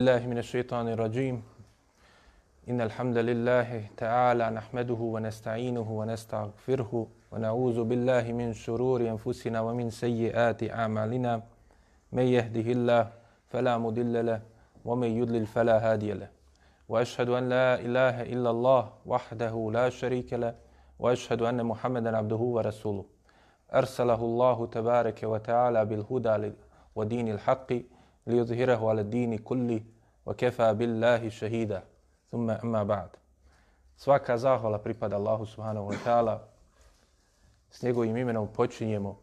الله من الشيطان الرجيم. إن الحمد لله تعالى نحمده ونستعينه ونستغفره ونعوذ بالله من شرور أنفسنا ومن سيئات أعمالنا. من يهده الله فلا مضل له ومن يضلل فلا هادي له. وأشهد أن لا إله إلا الله وحده لا شريك له وأشهد أن محمدا عبده ورسوله. أرسله الله تبارك وتعالى بالهدى ودين الحق ليظهره على الدين كله وكفى بالله شهيدا ثم أما بعد svaka zahvala pripada Allahu subhanahu wa ta'ala s njegovim imenom počinjemo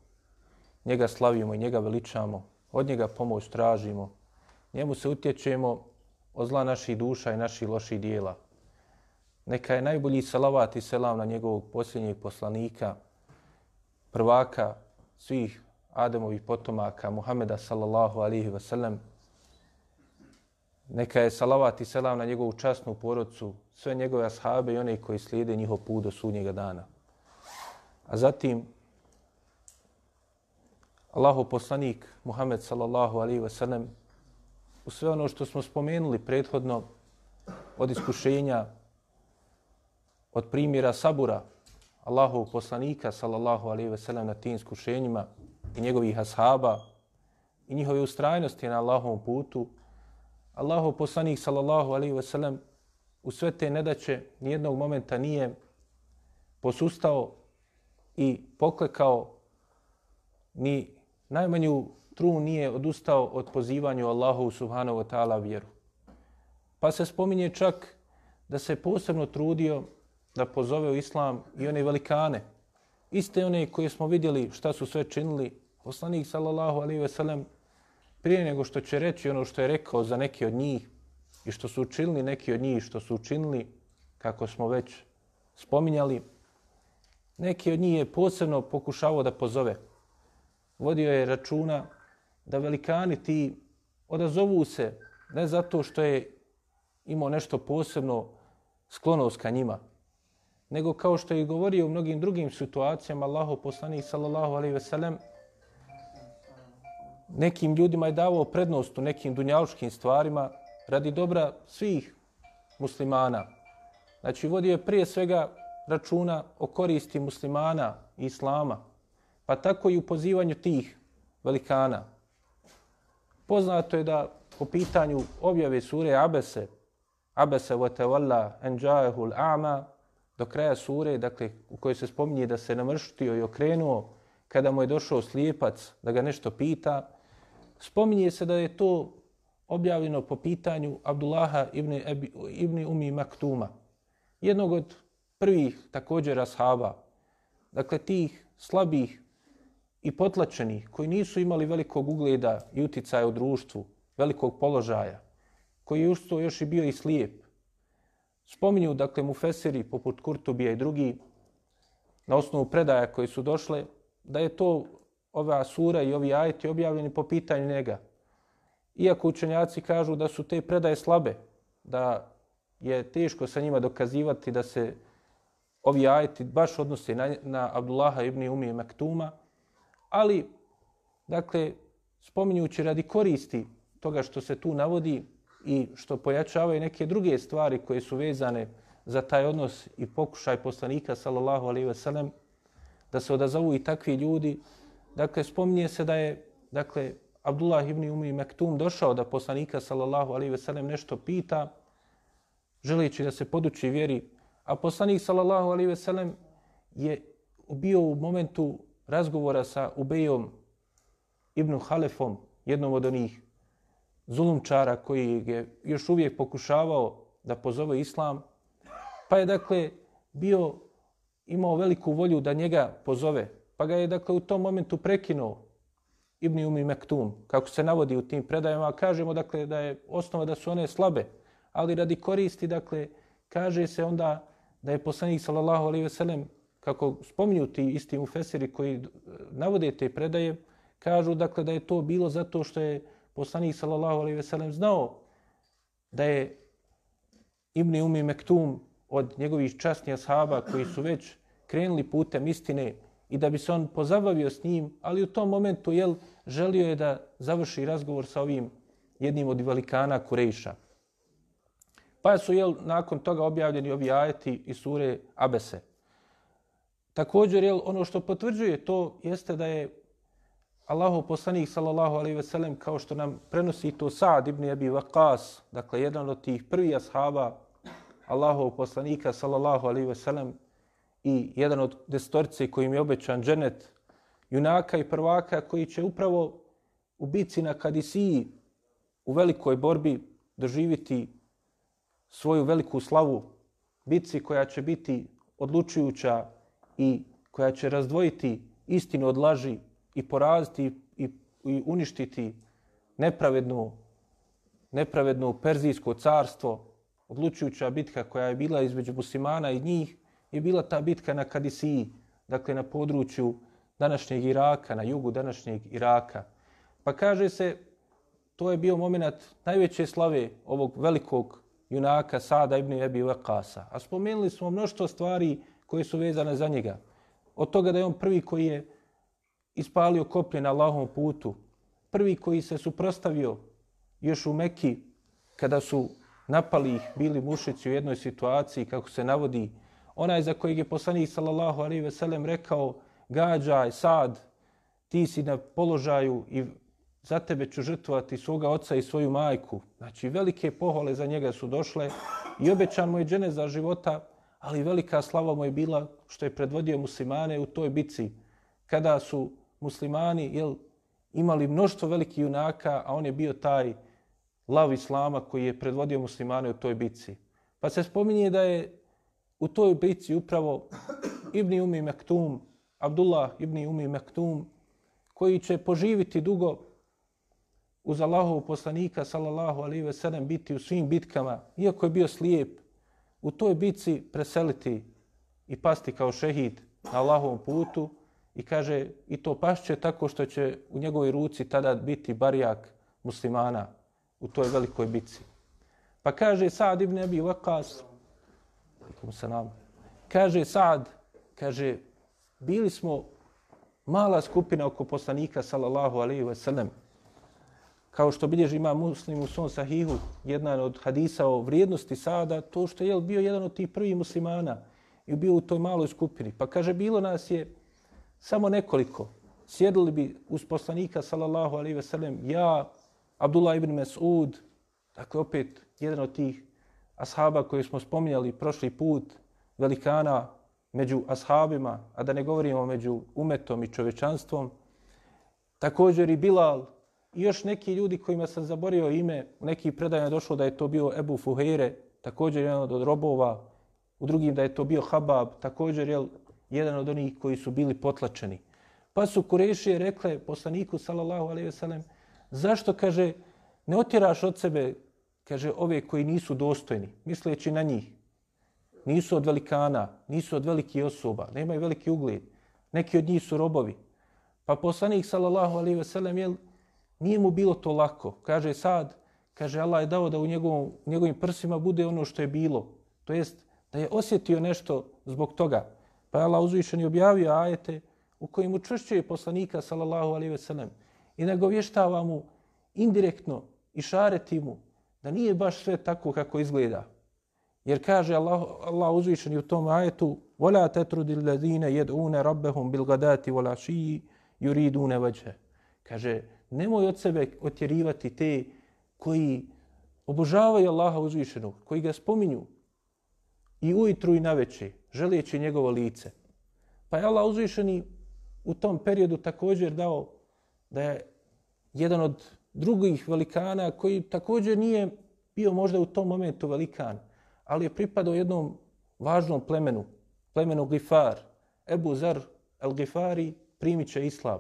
njega slavimo i njega veličamo od njega pomoć tražimo njemu se utječemo od zla naših duša i naših loših dijela neka je najbolji salavat i selam na njegovog posljednjeg poslanika prvaka svih Ademovih potomaka Muhameda sallallahu alihi wasallam. Neka je salavat i selam na njegovu časnu porodcu, sve njegove ashabe i one koji slijede njihov put do sudnjega dana. A zatim, Allahu poslanik Muhammed sallallahu alihi wasallam u sve ono što smo spomenuli prethodno od iskušenja, od primjera sabura Allahu poslanika sallallahu alejhi ve sellem na tim iskušenjima, i njegovih ashaba i njihove ustrajnosti na Allahovom putu, Allahov poslanik sallallahu alaihi wasallam u sve te nedaće nijednog momenta nije posustao i poklekao ni najmanju tru nije odustao od pozivanja Allahu subhanahu wa ta'ala vjeru. Pa se spominje čak da se posebno trudio da pozove u islam i one velikane, iste one koje smo vidjeli šta su sve činili Poslanik sallallahu alejhi ve sellem prije nego što će reći ono što je rekao za neki od njih i što su učinili neki od njih što su učinili kako smo već spominjali neki od njih je posebno pokušavao da pozove. Vodio je računa da velikani ti odazovu se ne zato što je imao nešto posebno sklonost ka njima, nego kao što je govorio u mnogim drugim situacijama Allahu poslanik sallallahu alejhi ve sellem nekim ljudima je davao prednost u nekim dunjaluškim stvarima radi dobra svih muslimana. Znači, vodio je prije svega računa o koristi muslimana i islama, pa tako i u pozivanju tih velikana. Poznato je da po pitanju objave sure Abese, Abese wa tawalla a'ma, do kraja sure, dakle u kojoj se spominje da se namrštio i okrenuo kada mu je došao slijepac da ga nešto pita, spominje se da je to objavljeno po pitanju Abdullaha ibn, Ebi, ibn Umi Maktuma, jednog od prvih također ashaba, dakle tih slabih i potlačenih koji nisu imali velikog ugleda i uticaja u društvu, velikog položaja, koji je usto još i bio i slijep. Spominju, dakle, mu feseri poput Kurtubija i drugi, na osnovu predaja koje su došle, da je to ova sura i ovi ajeti objavljeni po pitanju njega. Iako učenjaci kažu da su te predaje slabe, da je teško sa njima dokazivati da se ovi ajeti baš odnose na, na Abdullaha ibn Umi Maktuma, ali, dakle, spominjući radi koristi toga što se tu navodi i što pojačavaju neke druge stvari koje su vezane za taj odnos i pokušaj poslanika, sallallahu alaihi ve sellem, da se odazovu i takvi ljudi, Dakle, spominje se da je dakle, Abdullah ibn Umi Mektum došao da poslanika sallallahu alaihi ve sellem nešto pita, želeći da se poduči vjeri, a poslanik sallallahu alaihi ve sellem je bio u momentu razgovora sa Ubejom ibn Halefom, jednom od onih zulumčara koji je još uvijek pokušavao da pozove islam, pa je dakle bio imao veliku volju da njega pozove, pa ga je dakle u tom momentu prekinuo Ibn Umi Mektum, kako se navodi u tim predajama, kažemo dakle da je osnova da su one slabe, ali radi koristi, dakle, kaže se onda da je poslanik sallallahu alejhi ve sellem kako spominju ti isti mufesiri koji eh, navode te predaje, kažu dakle da je to bilo zato što je poslanik sallallahu alejhi ve sellem znao da je Ibn Umi Mektum od njegovih časnih ashaba koji su već krenuli putem istine i da bi se on pozabavio s njim, ali u tom momentu jel, želio je da završi razgovor sa ovim jednim od velikana Kurejša. Pa su jel, nakon toga objavljeni ovi ajeti iz sure Abese. Također, jel, ono što potvrđuje to jeste da je Allahu poslanik sallallahu alejhi ve sellem kao što nam prenosi to Sa'd ibn Abi Waqas, dakle jedan od tih prvih ashaba Allahov poslanika sallallahu alejhi ve sellem i jedan od destorce kojim je obećan dženet junaka i prvaka koji će upravo u bici na Kadisiji u velikoj borbi doživiti svoju veliku slavu bici koja će biti odlučujuća i koja će razdvojiti istinu od laži i poraziti i, i uništiti nepravednu, nepravednu perzijsko carstvo, odlučujuća bitka koja je bila između muslimana i njih, je bila ta bitka na Kadisiji, dakle na području današnjeg Iraka, na jugu današnjeg Iraka. Pa kaže se, to je bio moment najveće slave ovog velikog junaka Sada ibn Ebi Vakasa. A spomenuli smo mnoštvo stvari koje su vezane za njega. Od toga da je on prvi koji je ispalio koplje na Allahom putu, prvi koji se suprostavio još u Mekki kada su napali ih bili mušici u jednoj situaciji kako se navodi onaj za kojeg je poslanik sallallahu alaihi ve sellem rekao gađaj sad ti si na položaju i za tebe ću žrtvovati svoga oca i svoju majku. Znači, velike pohvale za njega su došle i obećan mu je džene za života, ali velika slava mu je bila što je predvodio muslimane u toj bici. Kada su muslimani jel, imali mnoštvo velikih junaka, a on je bio taj lav islama koji je predvodio muslimane u toj bici. Pa se spominje da je u toj bici upravo Ibni Umi Mektum, Abdullah Ibni Umi Mektum, koji će poživiti dugo uz Allahov poslanika, sallallahu alaihi ve sellem, biti u svim bitkama, iako je bio slijep, u toj bitci preseliti i pasti kao šehid na Allahovom putu, i kaže i to pašće tako što će u njegovoj ruci tada biti barijak muslimana u toj velikoj bitci. Pa kaže Sa'd ibn Abi Waqas, kaže Sa'd, kaže, bili smo mala skupina oko poslanika, sallallahu alaihi wa sallam, kao što bilježi ima muslim u svom sahihu, jedan od hadisa o vrijednosti Sada, to što je bio jedan od tih prvih muslimana i bio u toj maloj skupini. Pa kaže, bilo nas je samo nekoliko. Sjedili bi uz poslanika, sallallahu alaihi ve sellem, ja, Abdullah ibn Mas'ud, dakle opet jedan od tih ashaba koje smo spominjali prošli put, velikana među ashabima, a da ne govorimo među umetom i čovečanstvom, također i Bilal i još neki ljudi kojima sam zaborio ime, u neki predajama došlo da je to bio Ebu Fuheire, također jedan od robova, u drugim da je to bio Habab, također je jedan od onih koji su bili potlačeni. Pa su Kurešije rekle poslaniku, sallallahu alaihi sellem: zašto, kaže, ne otiraš od sebe, kaže, ove koji nisu dostojni, misleći na njih. Nisu od velikana, nisu od velikih osoba, nemaju veliki ugled. Neki od njih su robovi. Pa poslanik, sallallahu alaihi wasallam, jel, nije mu bilo to lako. Kaže sad, kaže, Allah je dao da u njegovom, njegovim prsima bude ono što je bilo. To jest, da je osjetio nešto zbog toga. Pa je Allah uzvišen i objavio ajete u kojim učvršćuje poslanika sallallahu alaihi ve sellem i da vještava mu indirektno i šareti mu da nije baš sve tako kako izgleda. Jer kaže Allah, Allah uzvišen u tom ajetu وَلَا تَتْرُدِ الَّذِينَ يَدْعُونَ رَبَّهُمْ بِالْغَدَاتِ وَلَعْشِيِّ يُرِيدُونَ وَجْهَ Kaže, nemoj od sebe otjerivati te koji obožavaju Allaha uzvišenog, koji ga spominju i ujutru i naveče, želijeći njegovo lice. Pa je Allah uzvišeni u tom periodu također dao da je jedan od drugih velikana koji također nije bio možda u tom momentu velikan, ali je pripadao jednom važnom plemenu, plemenu Gifar. Ebu Zar el-Gifari primit će islam.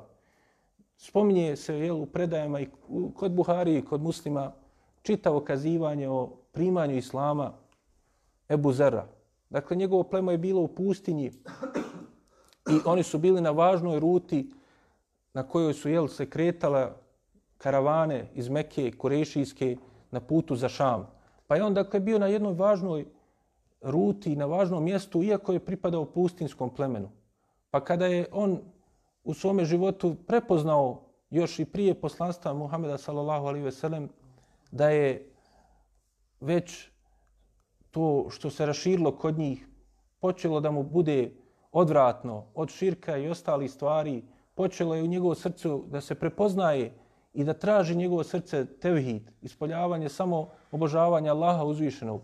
Spominje se jel, u predajama i kod Buhari i kod muslima čitavo kazivanje o primanju islama Ebu Zara. Dakle, njegovo plemo je bilo u pustinji i oni su bili na važnoj ruti na kojoj su jel, se kretala karavane iz Mekke, Kurešijske, na putu za Šam. Pa je on dakle bio na jednoj važnoj ruti, na važnom mjestu, iako je pripadao pustinskom plemenu. Pa kada je on u svome životu prepoznao još i prije poslanstva Muhameda sallallahu alaihi ve sellem da je već to što se raširilo kod njih počelo da mu bude odvratno od širka i ostalih stvari, počelo je u njegovom srcu da se prepoznaje i da traži njegovo srce tevhid, ispoljavanje samo obožavanja Allaha uzvišenog,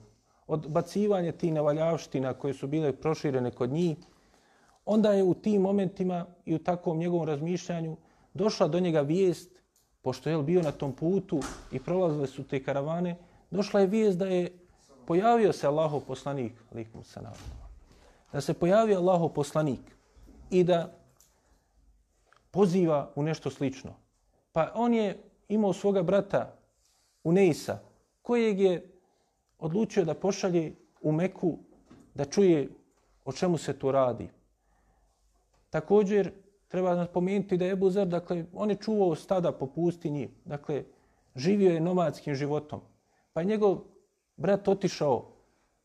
odbacivanje ti nevaljavština koje su bile proširene kod njih, onda je u tim momentima i u takvom njegovom razmišljanju došla do njega vijest, pošto je bio na tom putu i prolazile su te karavane, došla je vijest da je pojavio se Allahov poslanik, alikum salam, da se pojavio Allahov poslanik i da poziva u nešto slično. Pa on je imao svoga brata Uneisa, kojeg je odlučio da pošalje u Meku da čuje o čemu se tu radi. Također, treba napomenuti da je Ebu Zer, dakle, on je čuvao stada po pustinji, dakle, živio je nomadskim životom. Pa je njegov brat otišao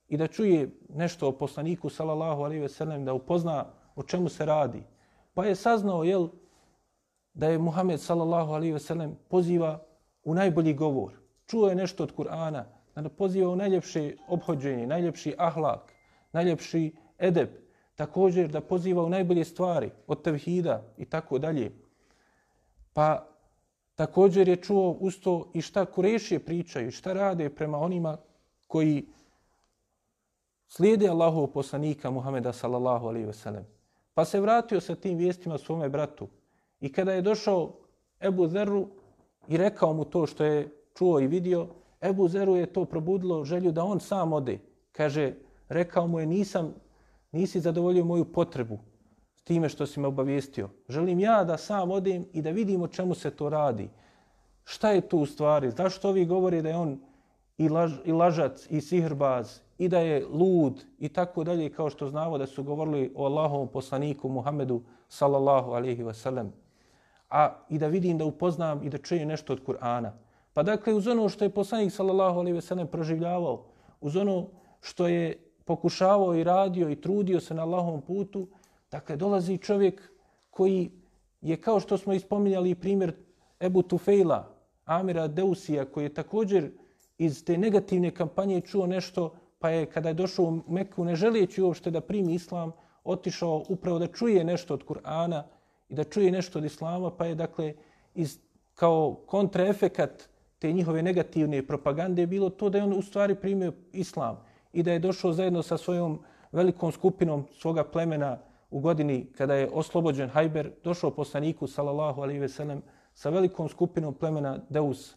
i da čuje nešto o poslaniku, salallahu alaihi ve sellem, da upozna o čemu se radi. Pa je saznao, jel, da je Muhammed sallallahu alaihi ve sellem poziva u najbolji govor. Čuo je nešto od Kur'ana, da poziva u najljepše obhođenje, najljepši ahlak, najljepši edeb, također da poziva u najbolje stvari od tevhida i tako dalje. Pa također je čuo usto i šta kurešije pričaju, šta rade prema onima koji slijede Allahov poslanika Muhameda sallallahu alaihi ve sellem. Pa se vratio sa tim vijestima svome bratu, I kada je došao Ebu Zeru i rekao mu to što je čuo i vidio, Ebu Zeru je to probudilo želju da on sam ode. Kaže, rekao mu je, nisam, nisi zadovoljio moju potrebu s time što si me obavijestio. Želim ja da sam odem i da vidim o čemu se to radi. Šta je tu u stvari? Zašto ovi govori da je on i, laž, i lažac i sihrbaz i da je lud i tako dalje kao što znamo da su govorili o Allahovom poslaniku Muhammedu sallallahu alaihi wasallam a i da vidim, da upoznam i da čujem nešto od Kur'ana. Pa dakle, uz ono što je poslanik sallallahu alaihi ve sellem proživljavao, uz ono što je pokušavao i radio i trudio se na Allahovom putu, dakle, dolazi čovjek koji je, kao što smo ispominjali primjer Ebu Tufejla, Amira Deusija, koji je također iz te negativne kampanje čuo nešto, pa je kada je došao u Meku, ne želijeći uopšte da primi islam, otišao upravo da čuje nešto od Kur'ana, i da čuje nešto od islama, pa je dakle iz, kao kontraefekat te njihove negativne propagande bilo to da je on u stvari primio islam i da je došao zajedno sa svojom velikom skupinom svoga plemena u godini kada je oslobođen Hajber, došao poslaniku, sallallahu alaihi ve sellem, sa velikom skupinom plemena Deus,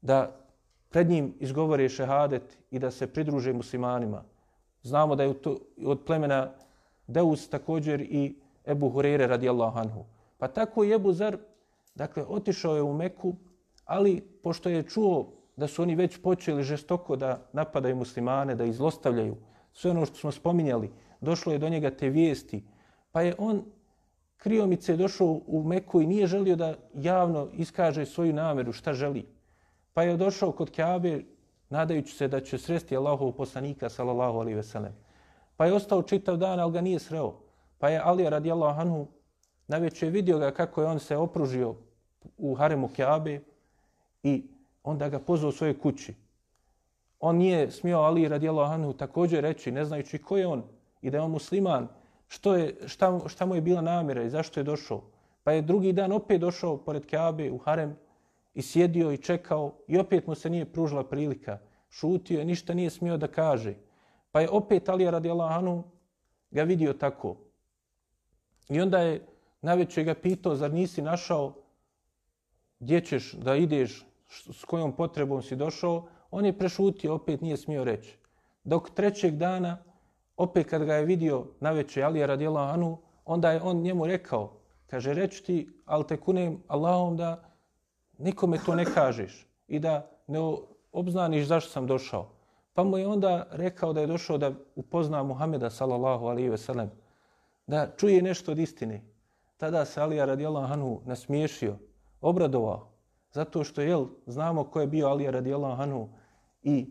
da pred njim izgovore šehadet i da se pridruže muslimanima. Znamo da je od plemena Deus također i Ebu Hurere radijallahu anhu. Pa tako i Ebu Zar, dakle, otišao je u Meku, ali pošto je čuo da su oni već počeli žestoko da napadaju muslimane, da izlostavljaju sve ono što smo spominjali, došlo je do njega te vijesti, pa je on kriomice došao u Meku i nije želio da javno iskaže svoju nameru šta želi. Pa je došao kod Kaabe nadajući se da će sresti Allahov poslanika sallallahu alaihi ve sellem. Pa je ostao čitav dan, ali ga nije sreo. Pa je Ali radijallahu anhu na večer vidio ga kako je on se opružio u haremu Kjabe i onda ga pozvao u svoje kući. On nije smio Ali radijallahu anhu također reći, ne znajući ko je on i da je on musliman, što, je, šta, šta mu je bila namjera i zašto je došao. Pa je drugi dan opet došao pored Kjabe u harem i sjedio i čekao i opet mu se nije pružila prilika. Šutio je, ništa nije smio da kaže. Pa je opet Ali radijallahu anhu ga vidio tako. I onda je najveće ga pitao, zar nisi našao gdje ćeš da ideš, s kojom potrebom si došao, on je prešutio, opet nije smio reći. Dok trećeg dana, opet kad ga je vidio najveće Alija radijela Anu, onda je on njemu rekao, kaže, reći ti, ali te kunem Allahom da nikome to ne kažeš i da ne obznaniš zašto sam došao. Pa mu je onda rekao da je došao da upozna Muhameda sallallahu alaihi ve sellem, da čuje nešto od istine. Tada se Alija radijallahu anhu nasmiješio, obradovao, zato što jel, znamo ko je bio Alija radijallahu anhu i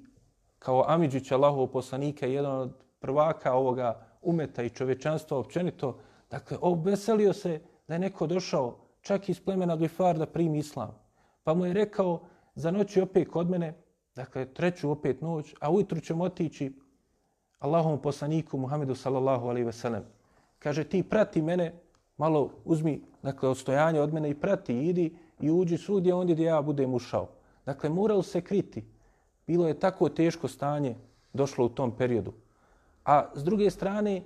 kao Amidžić Allahov poslanika, jedan od prvaka ovoga umeta i čovečanstva općenito, dakle, obeselio se da je neko došao čak iz plemena Gifar da primi islam. Pa mu je rekao, za noć opet kod mene, dakle treću opet noć, a ujutru ćemo otići Allahom poslaniku Muhammedu sallallahu alaihi ve sellem. Kaže ti prati mene, malo uzmi dakle, odstojanje od mene i prati, idi i uđi svugdje ondje gdje ja budem ušao. Dakle, morao se kriti. Bilo je tako teško stanje došlo u tom periodu. A s druge strane,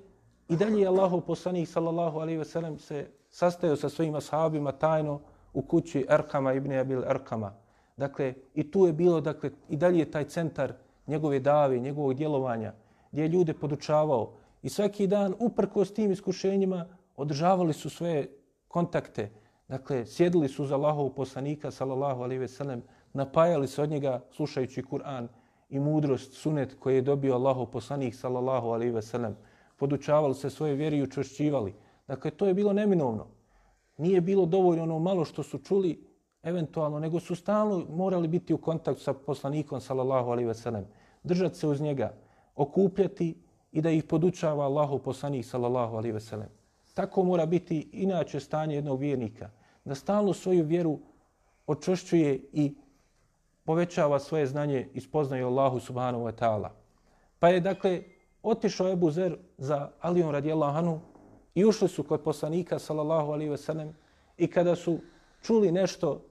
i dalje je Allahov poslanik sallallahu alaihi ve sellem se sastajao sa svojim ashabima tajno u kući Erkama ibn Abil Erkama. Dakle, i tu je bilo, dakle, i dalje je taj centar njegove dave, njegovog djelovanja, gdje je ljude podučavao. I svaki dan, uprko s tim iskušenjima, održavali su svoje kontakte. Dakle, sjedili su za Allahov poslanika, sallallahu alaihi ve sellem, napajali se od njega slušajući Kur'an i mudrost, sunet koji je dobio Allahov poslanik, sallallahu alaihi ve sellem. Podučavali se svoje vjeri i učvršćivali. Dakle, to je bilo neminovno. Nije bilo dovoljno ono malo što su čuli, eventualno, nego su stalno morali biti u kontaktu sa poslanikom, sallallahu alaihi ve sellem. Držati se uz njega, okupljati i da ih podučava Allahu poslanik, sallallahu alaihi ve sellem. Tako mora biti inače stanje jednog vjernika. Da stalno svoju vjeru očvršćuje i povećava svoje znanje i spoznaje Allahu subhanahu wa ta'ala. Pa je dakle otišao Ebu Zer za Alijom radijallahu anhu i ušli su kod poslanika sallallahu alaihi ve sellem i kada su čuli nešto,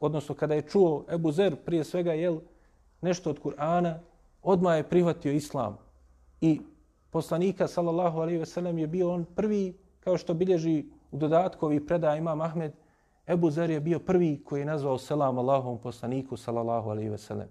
odnosno kada je čuo Ebu Zer prije svega jel nešto od Kur'ana, odmah je prihvatio islam. I poslanika sallallahu alaihi ve sellem je bio on prvi, kao što bilježi u dodatku ovih predaja imam Ahmed, Ebu Zer je bio prvi koji je nazvao selam Allahom poslaniku sallallahu alaihi ve sellem.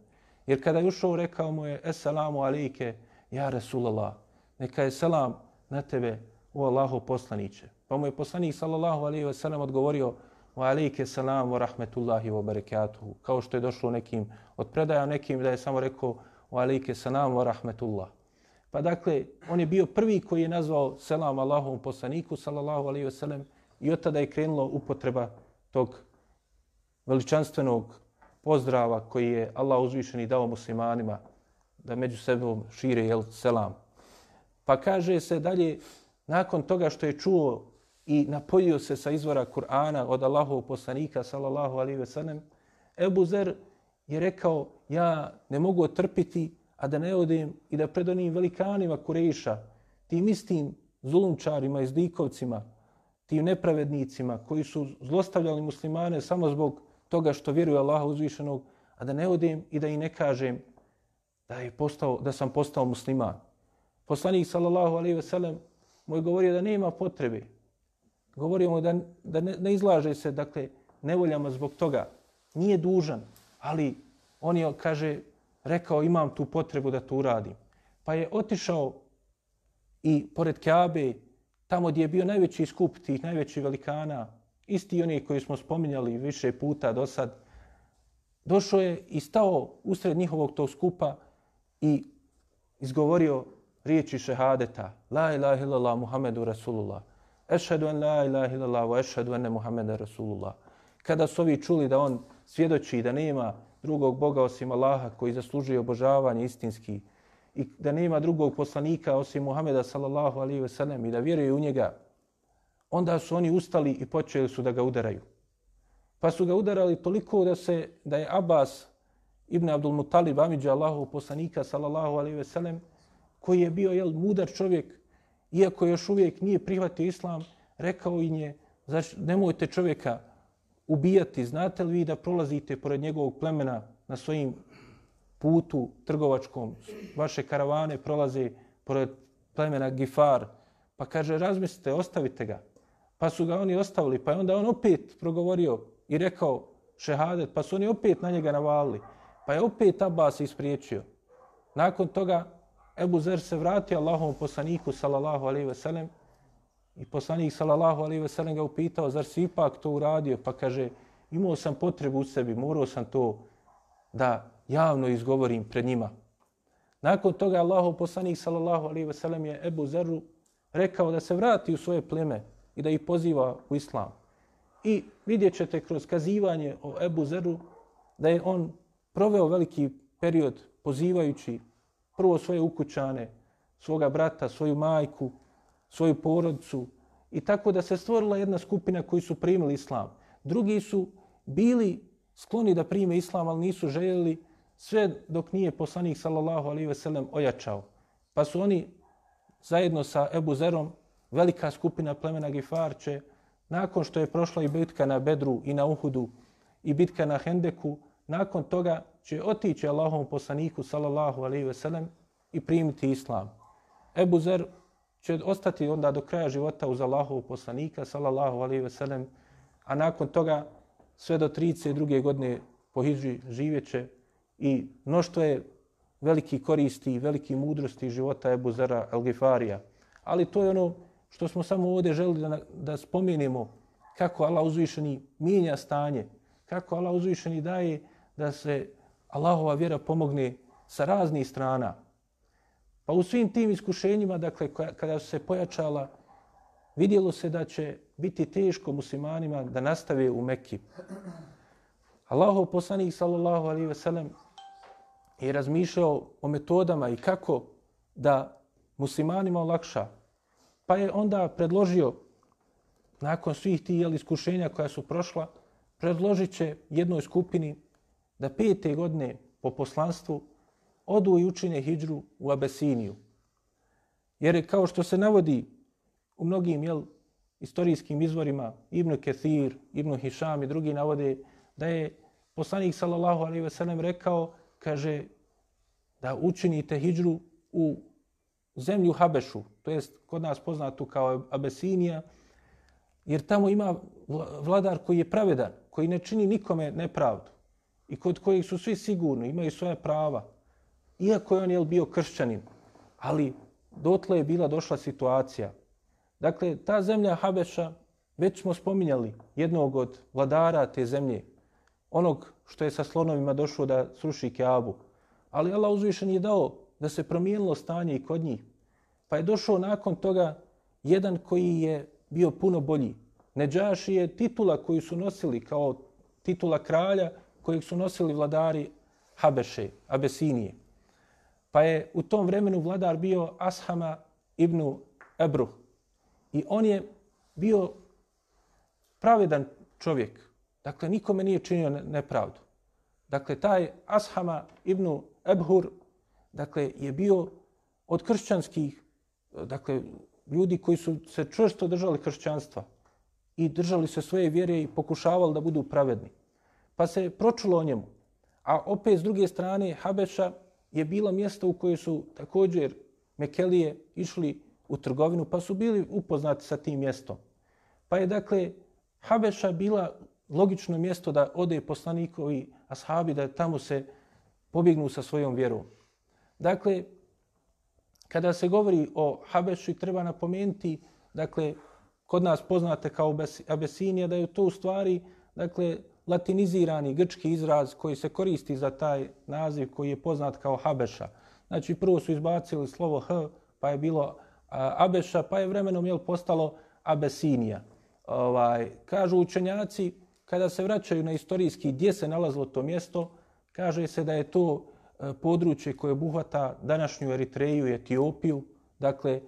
Jer kada je ušao, rekao mu je, Esselamu alaike, ja Rasulallah, neka je selam na tebe, u Allahu poslaniće. Pa mu je poslanik sallallahu alaihi ve sellem odgovorio, wa alaike selam wa rahmetullahi wa barakatuhu. Kao što je došlo nekim od predaja, nekim da je samo rekao, wa alaike selam wa rahmetullah. Pa dakle, on je bio prvi koji je nazvao selam Allahovom poslaniku sallallahu alaihi ve sellem i od tada je krenula upotreba tog veličanstvenog pozdrava koji je Allah uzvišeni dao muslimanima da među sebom šire jel, selam. Pa kaže se dalje, nakon toga što je čuo i napojio se sa izvora Kur'ana od Allahov poslanika, sallallahu alaihi ve sellem, Ebu Zer je rekao, ja ne mogu otrpiti, a da ne odem i da pred onim velikanima Kureša, tim istim zulumčarima i zdikovcima, tim nepravednicima koji su zlostavljali muslimane samo zbog toga što vjeruju Allaha uzvišenog, a da ne odem i da i ne kažem da, je postao, da sam postao musliman. Poslanik sallallahu alaihi ve sellem mu je govorio da nema potrebe. Govorio mu da, da ne, ne izlaže se dakle, nevoljama zbog toga. Nije dužan, ali on je, kaže, rekao imam tu potrebu da to uradim. Pa je otišao i pored Kaabe tamo gdje je bio najveći skup tih najvećih velikana, isti oni koji smo spominjali više puta do sad, došao je i stao usred njihovog tog skupa i izgovorio riječi šehadeta. La ilaha illallah Muhammedu Rasulullah. Ešhedu en la ilaha illallah wa ešhedu ene Muhammeda Rasulullah. Kada su ovi čuli da on svjedoči da nema drugog Boga osim Allaha koji zaslužuje obožavanje istinski, i da nema drugog poslanika osim Muhameda sallallahu alaihi ve sellem i da vjeruje u njega, onda su oni ustali i počeli su da ga udaraju. Pa su ga udarali toliko da se da je Abbas ibn Abdul Muttalib Amidža Allahu poslanika sallallahu alaihi ve sellem koji je bio jel, mudar čovjek, iako još uvijek nije prihvatio islam, rekao im je, znači, nemojte čovjeka ubijati, znate li vi da prolazite pored njegovog plemena na svojim putu trgovačkom, vaše karavane prolaze pored plemena Gifar, pa kaže, razmislite, ostavite ga. Pa su ga oni ostavili, pa je onda on opet progovorio i rekao šehadet, pa su oni opet na njega navalili. Pa je opet Abbas ispriječio. Nakon toga Ebu Zer se vratio Allahom poslaniku, sallallahu alaihi ve sellem, i poslanik, sallallahu alejhi ve sellem, ga upitao, zar si ipak to uradio? Pa kaže, imao sam potrebu u sebi, morao sam to da javno izgovorim pred njima. Nakon toga Allahov poslanik sallallahu alejhi ve sellem je Ebu Zeru rekao da se vrati u svoje pleme i da ih poziva u islam. I vidjet ćete kroz kazivanje o Ebu Zeru da je on proveo veliki period pozivajući prvo svoje ukućane, svoga brata, svoju majku, svoju porodicu i tako da se stvorila jedna skupina koji su primili islam. Drugi su bili skloni da prime islam, ali nisu željeli sve dok nije poslanik sallallahu alaihi ve sellem ojačao. Pa su oni zajedno sa Ebu Zerom, velika skupina plemena Gifarče, nakon što je prošla i bitka na Bedru i na Uhudu i bitka na Hendeku, nakon toga će otići Allahom poslaniku sallallahu alaihi ve sellem i primiti islam. Ebu Zer će ostati onda do kraja života uz Allahov poslanika sallallahu alaihi ve sellem, a nakon toga sve do 32. godine po hijđi živjeće i mnoštvo je veliki koristi i veliki mudrosti života Ebu Zara Al-Gifarija. Ali to je ono što smo samo ovdje želi da, da spomenemo kako Allah uzvišeni mijenja stanje, kako Allah uzvišeni daje da se Allahova vjera pomogne sa raznih strana. Pa u svim tim iskušenjima, dakle, kada su se pojačala, vidjelo se da će biti teško muslimanima da nastave u Mekki. Allahov poslanik, sallallahu alaihi ve sellem, je razmišljao o metodama i kako da muslimanima olakša. Pa je onda predložio, nakon svih tih jel, iskušenja koja su prošla, predložit će jednoj skupini da pete godine po poslanstvu odu i učine hijđru u Abesiniju. Jer je kao što se navodi u mnogim jel, istorijskim izvorima, Ibn Kethir, Ibn Hišam i drugi navode da je poslanik sallallahu alaihi ve sellem rekao kaže da učinite hijđru u zemlju Habešu, to jest kod nas poznatu kao Abesinija, jer tamo ima vladar koji je pravedan, koji ne čini nikome nepravdu i kod kojih su svi sigurni, imaju svoje prava, iako je on jel, bio kršćanin, ali dotle je bila došla situacija. Dakle, ta zemlja Habeša, već smo spominjali jednog od vladara te zemlje, onog što je sa slonovima došao da sruši Keabu. Ali Allah uzvišen je dao da se promijenilo stanje i kod njih. Pa je došao nakon toga jedan koji je bio puno bolji. Neđaši je titula koju su nosili kao titula kralja kojeg su nosili vladari Habeše, Abesinije. Pa je u tom vremenu vladar bio Ashama ibn Ebruh. I on je bio pravedan čovjek. Dakle, nikome nije činio nepravdu. Dakle, taj Ashama ibn Ebhur dakle, je bio od kršćanskih dakle, ljudi koji su se čvrsto držali kršćanstva i držali se svoje vjere i pokušavali da budu pravedni. Pa se pročulo o njemu. A opet, s druge strane, Habeša je bilo mjesto u koje su također Mekelije išli u trgovinu, pa su bili upoznati sa tim mjestom. Pa je, dakle, Habeša bila logično mjesto da ode poslanikovi ashabi, da tamo se pobjegnu sa svojom vjerom. Dakle, kada se govori o Habešu, treba napomenuti, dakle, kod nas poznate kao Abesinija, da je to u stvari, dakle, latinizirani grčki izraz koji se koristi za taj naziv koji je poznat kao Habeša. Znači, prvo su izbacili slovo H, pa je bilo Abeša, pa je vremenom jel, postalo Abesinija. Ovaj, kažu učenjaci, kada se vraćaju na istorijski gdje se nalazilo to mjesto, kaže se da je to e, područje koje obuhvata današnju Eritreju i Etiopiju, dakle,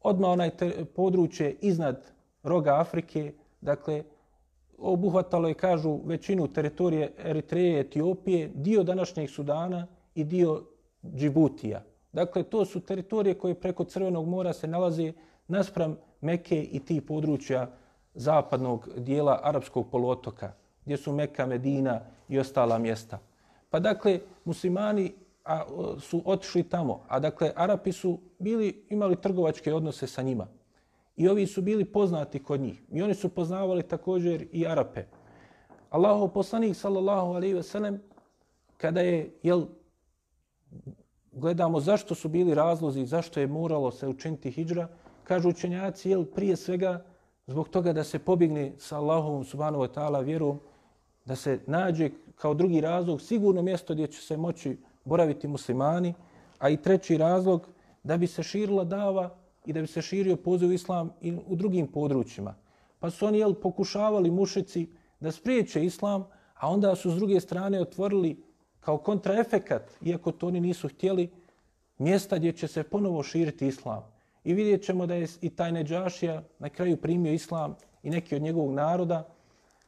odmah onaj područje iznad roga Afrike, dakle, obuhvatalo je, kažu, većinu teritorije Eritreje i Etiopije, dio današnjeg Sudana i dio Džibutija. Dakle, to su teritorije koje preko Crvenog mora se nalaze naspram Meke i ti područja zapadnog dijela arapskog poluotoka, gdje su Meka, Medina i ostala mjesta. Pa dakle, muslimani a, su otišli tamo, a dakle, Arapi su bili, imali trgovačke odnose sa njima. I ovi su bili poznati kod njih. I oni su poznavali također i Arape. Allahov poslanik, sallallahu alaihi ve sellem, kada je, jel, gledamo zašto su bili razlozi, zašto je moralo se učiniti hijđra, kažu učenjaci, jel, prije svega, zbog toga da se pobjegne sa Allahovom subhanahu wa ta'ala vjerom, da se nađe kao drugi razlog sigurno mjesto gdje će se moći boraviti muslimani, a i treći razlog da bi se širila dava i da bi se širio poziv islam i u drugim područjima. Pa su oni jel, pokušavali mušici da spriječe islam, a onda su s druge strane otvorili kao kontraefekat, iako to oni nisu htjeli, mjesta gdje će se ponovo širiti islam. I vidjet ćemo da je i taj Neđašija na kraju primio islam i neki od njegovog naroda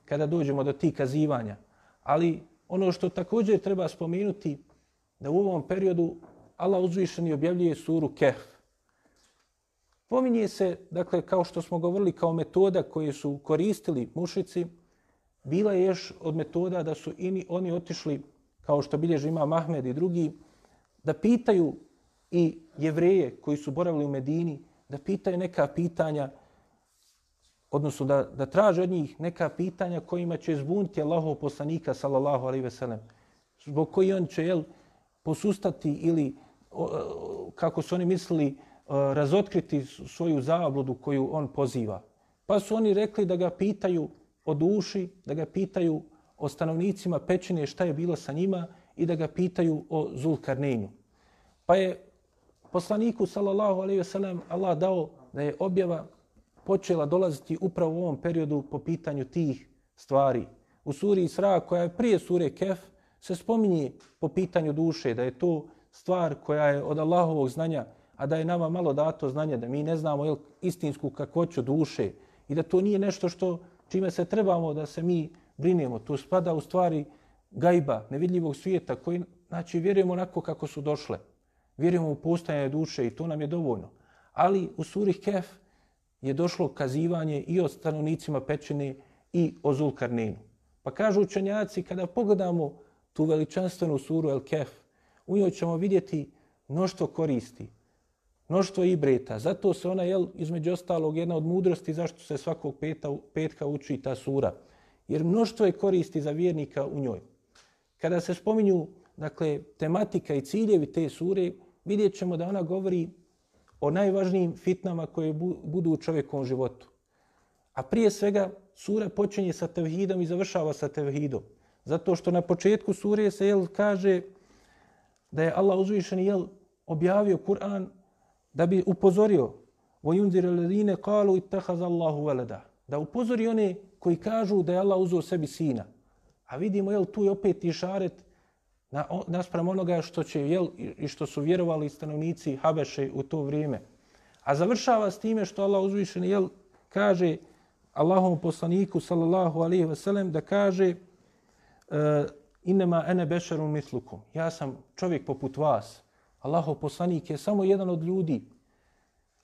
kada dođemo do tih kazivanja. Ali ono što također treba spomenuti da u ovom periodu Allah uzvišeni objavljuje suru Kehf. Pominje se, dakle, kao što smo govorili, kao metoda koje su koristili mušici, bila je još od metoda da su ini, oni otišli, kao što bilježi ima Mahmed i drugi, da pitaju i jevreje koji su boravili u Medini, da pitaju neka pitanja, odnosno da, da traže od njih neka pitanja kojima će zbuniti Allahov poslanika, sallallahu alaihi ve sellem, zbog koji on će jel, posustati ili, kako su oni mislili, E, razotkriti svoju zabludu koju on poziva. Pa su oni rekli da ga pitaju o duši, da ga pitaju o stanovnicima pećine šta je bilo sa njima i da ga pitaju o Zulkarnejnu. Pa je poslaniku sallallahu alejhi ve sellem Allah dao da je objava počela dolaziti upravo u ovom periodu po pitanju tih stvari. U suri Isra koja je prije sure Kef se spominje po pitanju duše da je to stvar koja je od Allahovog znanja, a da je nama malo dato znanje da mi ne znamo jel, istinsku kakvoću duše i da to nije nešto što čime se trebamo da se mi brinemo. Tu spada u stvari gajba, nevidljivog svijeta koji, znači, vjerujemo onako kako su došle. Vjerujemo u postajanje duše i to nam je dovoljno. Ali u surih Kef je došlo kazivanje i o stanovnicima pećine i o Zulkarninu. Pa kažu učenjaci, kada pogledamo tu veličanstvenu suru El Kef, u njoj ćemo vidjeti mnoštvo koristi, mnoštvo ibreta. Zato se ona, jel, između ostalog, jedna od mudrosti zašto se svakog peta, petka uči ta sura. Jer mnoštvo je koristi za vjernika u njoj. Kada se spominju dakle, tematika i ciljevi te sure, vidjet ćemo da ona govori o najvažnijim fitnama koje budu u čovjekovom životu. A prije svega, sura počinje sa tevhidom i završava sa tevhidom. Zato što na početku sure se jel, kaže da je Allah uzvišen jel, objavio Kur'an da bi upozorio وَيُنْذِرَ الَّذِينَ قَالُوا اتَّخَذَ اللَّهُ وَلَدَ Da upozori one koji kažu da je Allah uzeo sebi sina. A vidimo, jel, tu je opet i šaret na, naspram onoga što će, jel, i što su vjerovali stanovnici Habeše u to vrijeme. A završava s time što Allah uzvišen, jel, kaže Allahom poslaniku, sallallahu alaihi wasallam, da kaže uh, inema ene bešarun mitlukum. Ja sam čovjek poput vas. Allahov poslanik je samo jedan od ljudi,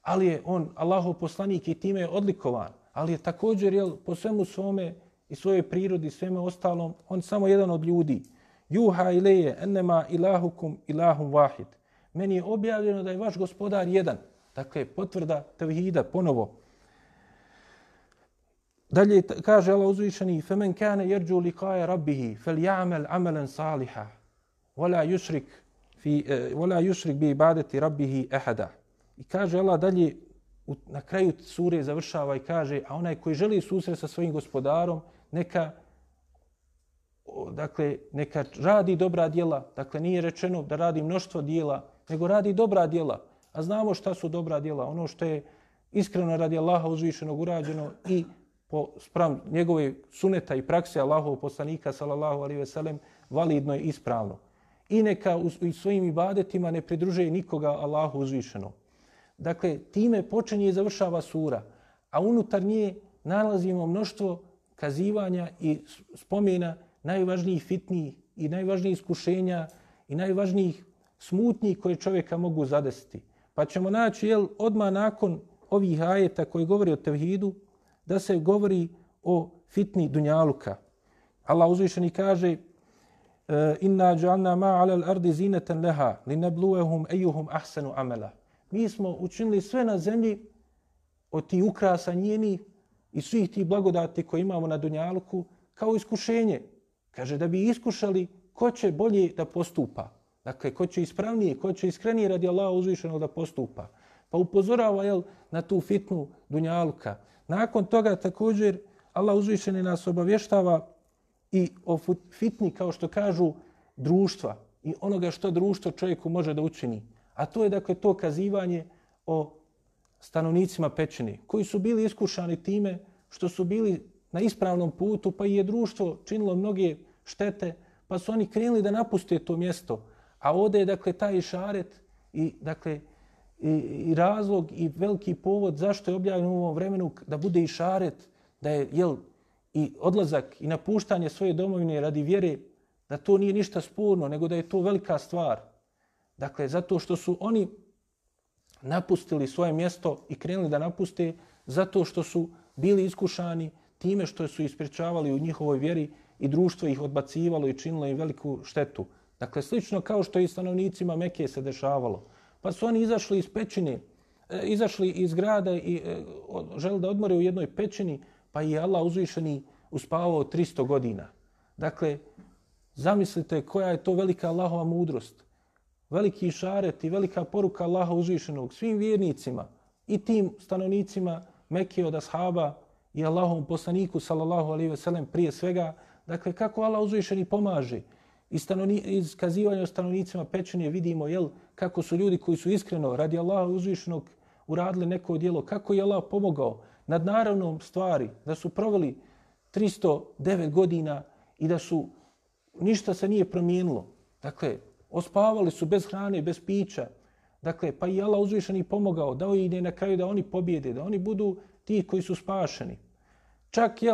ali je on, Allahov poslanik i time je odlikovan, ali je također jel, po svemu svome i svojoj prirodi, sveme ostalom, on samo jedan od ljudi. Juha ileje ennema ilahukum ilahum vahid. Meni je objavljeno da je vaš gospodar jedan. Dakle, potvrda tevhida ponovo. Dalje kaže Allah uzvišeni, فَمَنْ كَانَ يَرْجُوا لِقَاءَ رَبِّهِ فَلْيَعْمَلْ عَمَلًا صَالِحًا وَلَا يُشْرِكْ fi e, wala yushrik bi ibadati rabbih ahada. I kaže Allah dalje u, na kraju sure završava i kaže a onaj koji želi susret sa svojim gospodarom neka dakle neka radi dobra djela, dakle nije rečeno da radi mnoštvo djela, nego radi dobra djela. A znamo šta su dobra djela, ono što je iskreno radi Allaha uzvišenog urađeno i po spram njegove suneta i prakse Allahovog poslanika sallallahu alejhi ve sellem validno i ispravno i neka u svojim ibadetima ne pridružuje nikoga Allahu uzvišeno. Dakle, time počinje i završava sura, a unutar nje nalazimo mnoštvo kazivanja i spomena najvažnijih fitnijih i najvažnijih iskušenja i najvažnijih smutnji koje čovjeka mogu zadesiti. Pa ćemo naći jel, odmah nakon ovih ajeta koji govori o tevhidu, da se govori o fitni dunjaluka. Allah uzvišeni kaže Eh, inna ja'alna ma 'ala al-ardi zinatan laha linabluwahum ayyuhum ahsanu amala. Mi smo učinili sve na zemlji od ti ukrasa njeni i svih ti blagodati koje imamo na dunjalku kao iskušenje. Kaže da bi iskušali ko će bolje da postupa. Dakle, ko će ispravnije, ko će iskrenije radi Allaha uzvišenog da postupa. Pa upozorava jel, na tu fitnu dunjalka. Nakon toga također Allah uzvišeni nas obavještava i o fitni, kao što kažu, društva i onoga što društvo čovjeku može da učini. A to je dakle to kazivanje o stanovnicima pećine, koji su bili iskušani time što su bili na ispravnom putu, pa i je društvo činilo mnoge štete, pa su oni krenuli da napuste to mjesto. A ovdje je dakle taj šaret i dakle i, i razlog i veliki povod zašto je objavljeno u ovom vremenu da bude i šaret, da je jel, i odlazak i napuštanje svoje domovine radi vjere, da to nije ništa sporno, nego da je to velika stvar. Dakle, zato što su oni napustili svoje mjesto i krenuli da napuste, zato što su bili iskušani time što su ispričavali u njihovoj vjeri i društvo ih odbacivalo i činilo im veliku štetu. Dakle, slično kao što i stanovnicima Mekije se dešavalo. Pa su oni izašli iz pećine, e, izašli iz grada i e, želi da odmore u jednoj pećini, pa je Allah uzvišeni uspavao 300 godina. Dakle, zamislite koja je to velika Allahova mudrost. Veliki šaret i velika poruka Allaha uzvišenog svim vjernicima i tim stanovnicima Mekke od ashaba i Allahovom poslaniku sallallahu alaihi ve sellem prije svega. Dakle, kako Allah uzvišeni pomaže i stanovni, iz kazivanja o stanovnicima pećenje vidimo jel, kako su ljudi koji su iskreno radi Allaha uzvišenog uradili neko djelo, kako je Allah pomogao nad naravnom stvari, da su proveli 309 godina i da su ništa se nije promijenilo. Dakle, ospavali su bez hrane, bez pića. Dakle, pa i Allah uzvišen i pomogao, dao i na kraju da oni pobjede, da oni budu ti koji su spašeni. Čak je